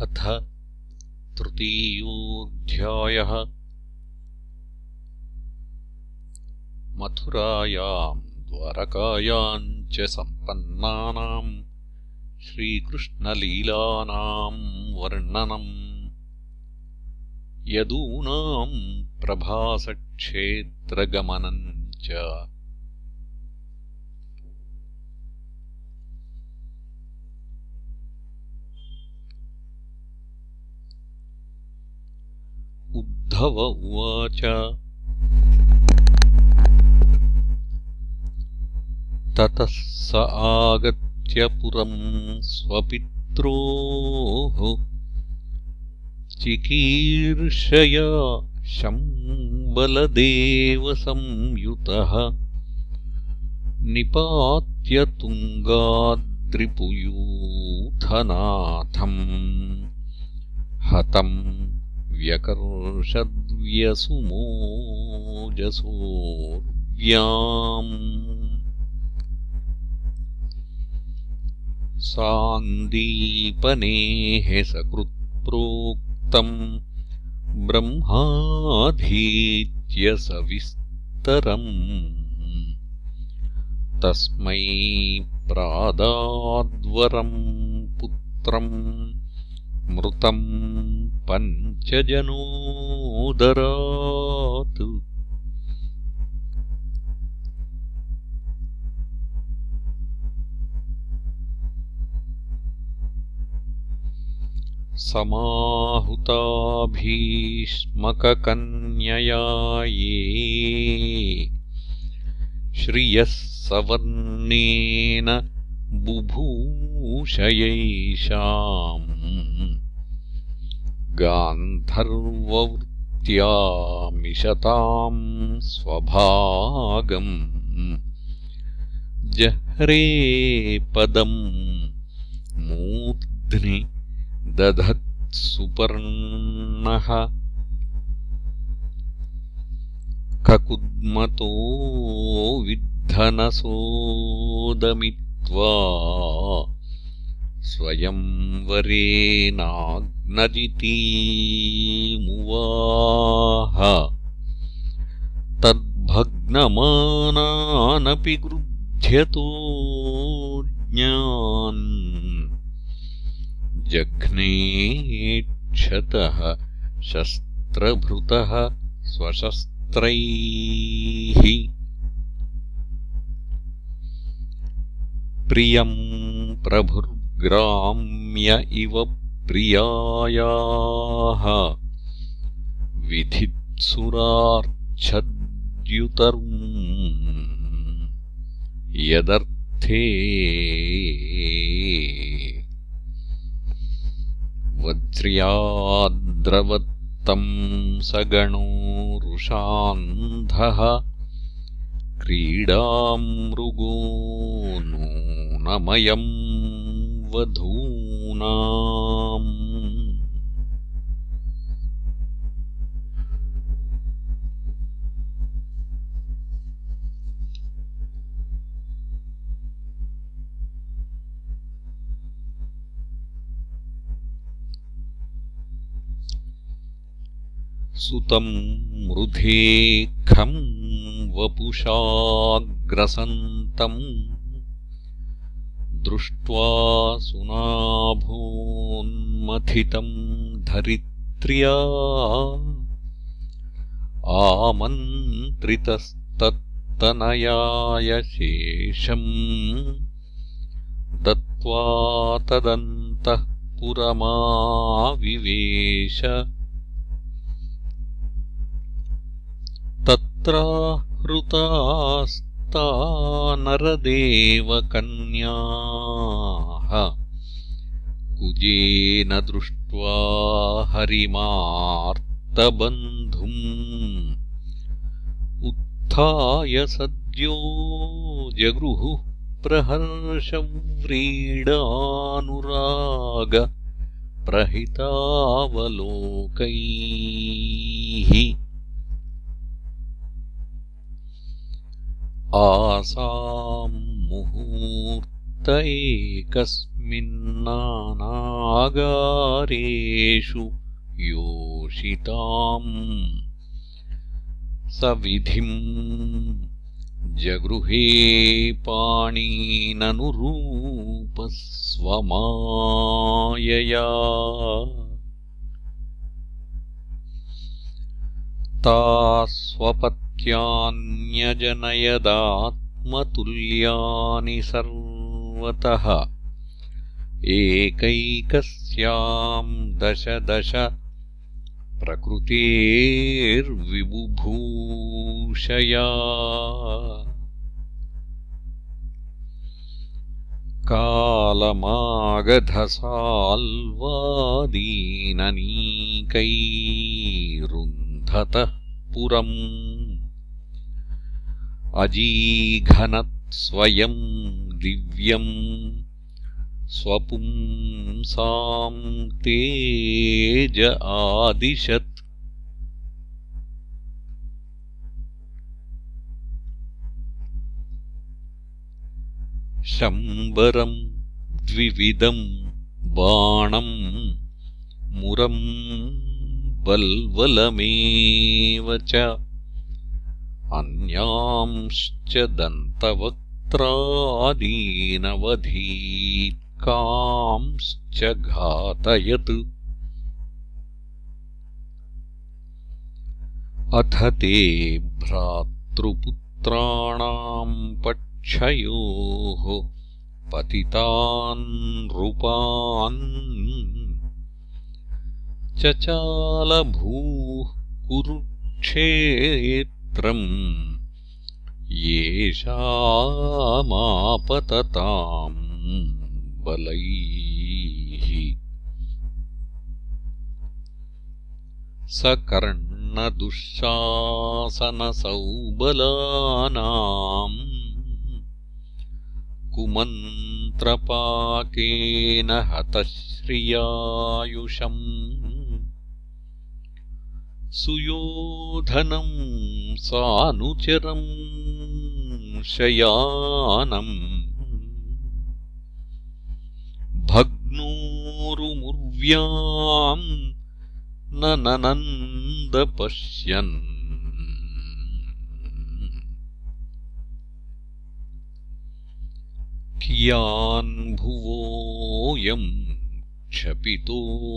अथ तृतीयोऽध्यायः। मथुरायाम् द्वारकायाम् च सम्पन्नानाम् श्रीकृष्णलीलानाम् वर्णनम्। यदूनाम् प्रभासक्षेत्रगमनम् च उद्धव उवाच। ततः स आगत्य पुरम् स्वपित्रोः चिकीर्षया शम्बलदेवसंयुतः निपात्य तुङ्गाद्रिपुयूथनाथम् हतम् व्यकर्षद्व्यसुमोजसोऽव्याम् सान्दीपनेः सकृत्प्रोक्तम् ब्रह्माधीत्य सविस्तरम् तस्मै प्रादाद्वरम् पुत्रम् मृतम् पञ्चजनोदरात्। समाहुताभीष्मककन्यया ये श्रियः सवर्णेन बुभूषयैषाम् गान्धर्ववृत्त्यामिषताम् स्वभागम्। जह्रेपदम् मूर्ध्नि दधत्सुपर्णः ककुद्मतो विद्धनसोदमित्वा स्वयंवरेनाग्नजितीमुवाह तद्भग्नमानानपि गृध्यतो ज्ञान्। जघ्नेक्षतः शस्त्रभृतः स्वशस्त्रैः। प्रियम् प्रभुर् ग्राम्य इव प्रियायाः विधित्सुरार्च्छद्युतर्म् यदर्थे वज्र्याद्रवत्तम् सगणो रुषान्धः क्रीडामृगो नूनमयम् वधूनाम् सुतम् मृधेखम् वपुषाग्रसन्तम् दृष्ट्वा सुनाभोन्मथितम् धरित्र्या। आमन्त्रितस्तत्तनयाय शेषम् दत्त्वा तदन्तः पुरमाविवेश। तत्राहृतास् नरदेवकन्याः कुजेन दृष्ट्वा हरिमार्तबन्धुम्। उत्थाय सद्यो जगृहुः प्रहर्षव्रीडानुरागप्रहितावलोकैः आसाम् मुहूर्त एकस्मिन् तस्मिन्नानागारेषु योषिताम् स विधिम् जगृहे पाणीननुरूपस्वमायया स्वपत्यान्यजनयदात्मतुल्यानि सर्वतः। एकैकस्याम् दश दश प्रकृतेर्विबुभूषया। कालमागधसाल्वादीननीकैरुन्धतः पुरम् अजीघनत्स्वयम् दिव्यम् स्वपुंसाम् तेज आदिशत्। शम्बरम् द्विविदम् बाणम् मुरम् बल्वलमेव च अन्यांश्च दन्तवक्त्रादीनवधीत्कांश्च घातयत्। अथ ते भ्रातृपुत्राणाम् पक्षयोः पतितान् नृपान् चचालभूः येषामापतताम् बलैः। सकर्णदुःशासनसौबलानाम् कुमन्त्रपाकेन हतश्रियायुषम् सुयोधनम् सानुचरम् शयानम् भग्नोरुमुर्व्याम् न ननन्दपश्यन् कियान् भुवोऽयम् क्षपितोरुभारो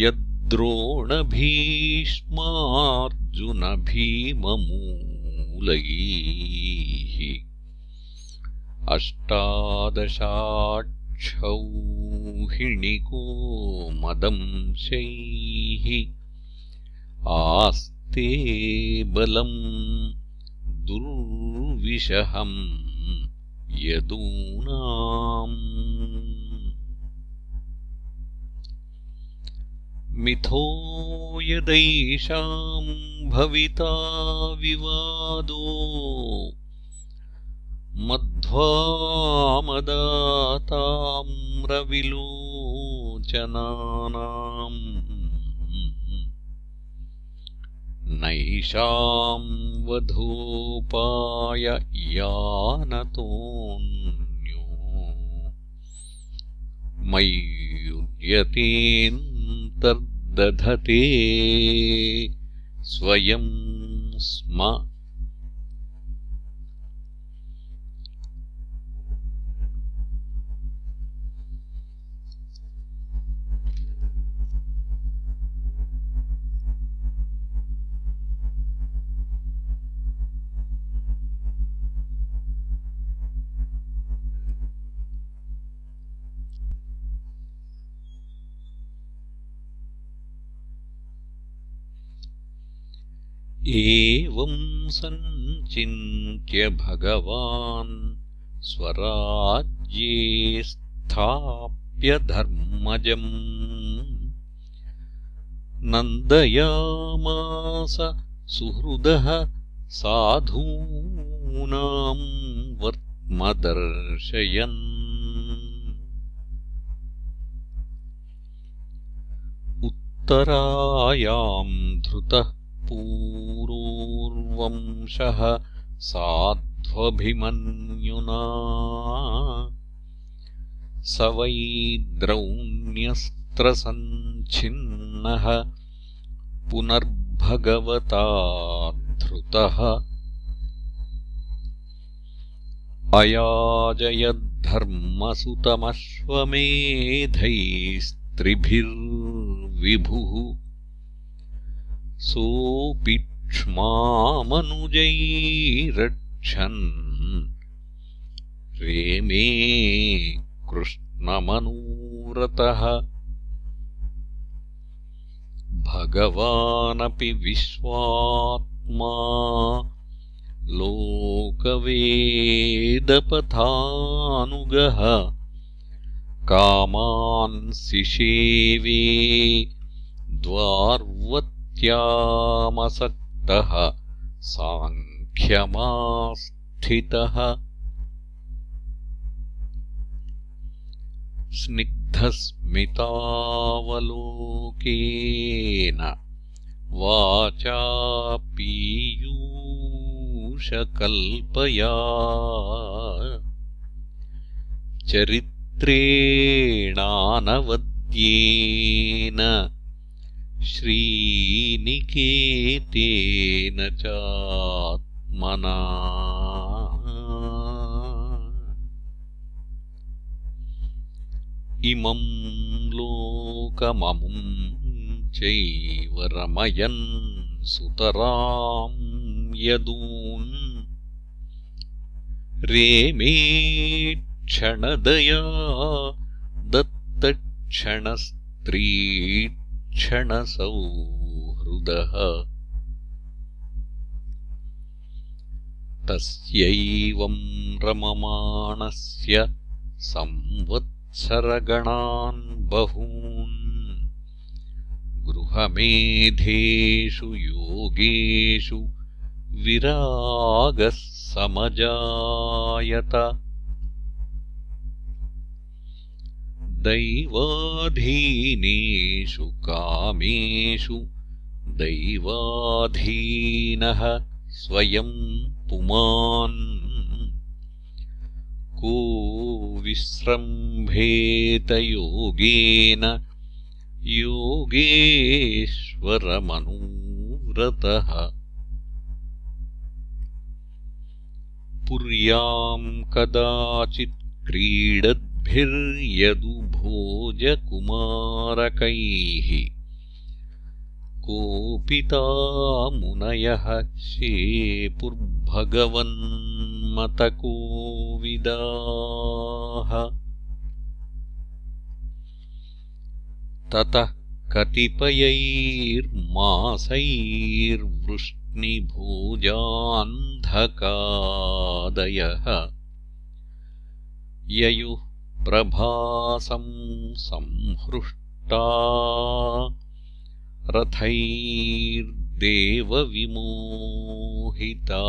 यद्द्रोणभीष्मार्जुनभीममूलैः अष्टादशाक्षौहिणिको मदंशैः आस्ते बलम् दुर्विषहम् यदूनाम् मिथो यदैषाम् भविता विवादो। मध्वामदाताम्रविलोचनानाम् नैषाम् वधोपाय यानतोऽन्यो। मय्युद्यतेऽन्तर् दधते। स्वयं स्म एवम् सञ्चिन्त्य भगवान् स्वराज्ये स्थाप्य धर्मजम्। नन्दयामास सुहृदः साधूनाम् वर्त्मदर्शयन् उत्तरायाम् धृतः पूरोर्वंशः साध्वोऽभूदुपैलुः त्वभिमन्युना स वै द्रौण्यस्त्रसञ्छिन्नः पुनर्भगवता धृतः अयाजयद्धर्मसुतमश्वमेधैस्त्रिभिर्विभुः सोऽपिक्ष्मामनुजैरक्षन् रेमे कृष्णमनूरतः। भगवानपि विश्वात्मा। लोकवेदपथानुगः। कामान्सिषेवे द्वार्वत्यामसक्तः साङ्ख्यमास्थितः स्निग्धस्मितावलोकेन वाचा पीयूषकल्पया चरित्रेणानवद्येन श्रीनिकेतेन चात्मना। इमम् लोकममुम् चैव रमयन् सुतराम् यदून्। रेमे क्षणदया दत्तक्षणस्त्रीक्षणसौहृदः तस्यैवम् रममाणस्य संवत् सरगणान् बहून्। गृहमेधेषु योगेषु विरागः समजायत दैवाधीनेषु कामेषु दैवाधीनः स्वयम् पुमान् को विस्रम्भेतयोगेन योगेश्वरमनूरतः पुर्याम् कदाचित् क्रीडद्भिर्यदुभोजकुमारकैः कोपितामुनयः शेपुर्भगवन्मतकोविदाः ततः कतिपयैर्मासैर्वृष्णिभोजान्धकादयः। ययुः प्रभासम् संहृष्टा। रथैर्देवविमोहिता।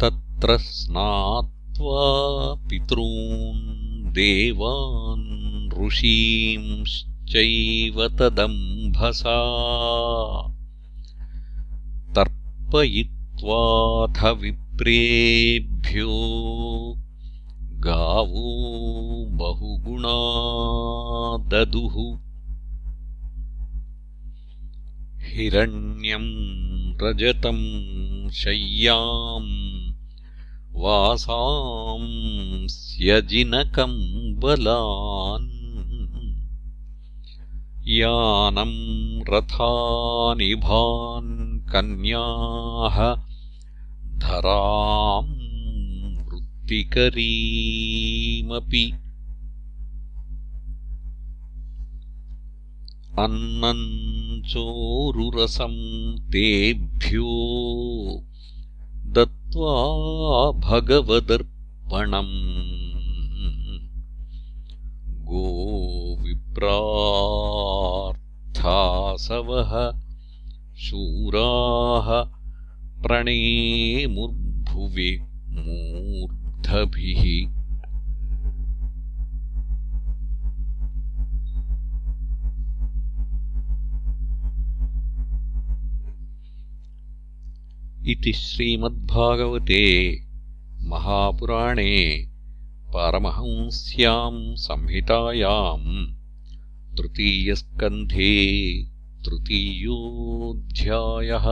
तत्र स्नात्वा पितॄन् देवान् ऋषींश्चैव तदम्भसा तर्पयित्वाथ विप्रेभ्यो गावो बहुगुणा ददुः हिरण्यम् रजतम् शय्याम् वासांस्यजिनकम्बलान् यानम् रथानिभान् कन्याः धराम् वृत्तिकरीमपि अन्नम् चोरुरसम् तेभ्यो दत्त्वा भगवदर्पणम्। गोविप्रार्थासवः शूराः प्रणेमुर्भुवि मूर्धभिः। इति श्रीमद्भागवते महापुराणे परमहंस्याम् संहितायाम् तृतीयस्कन्धे तृतीयोऽध्यायः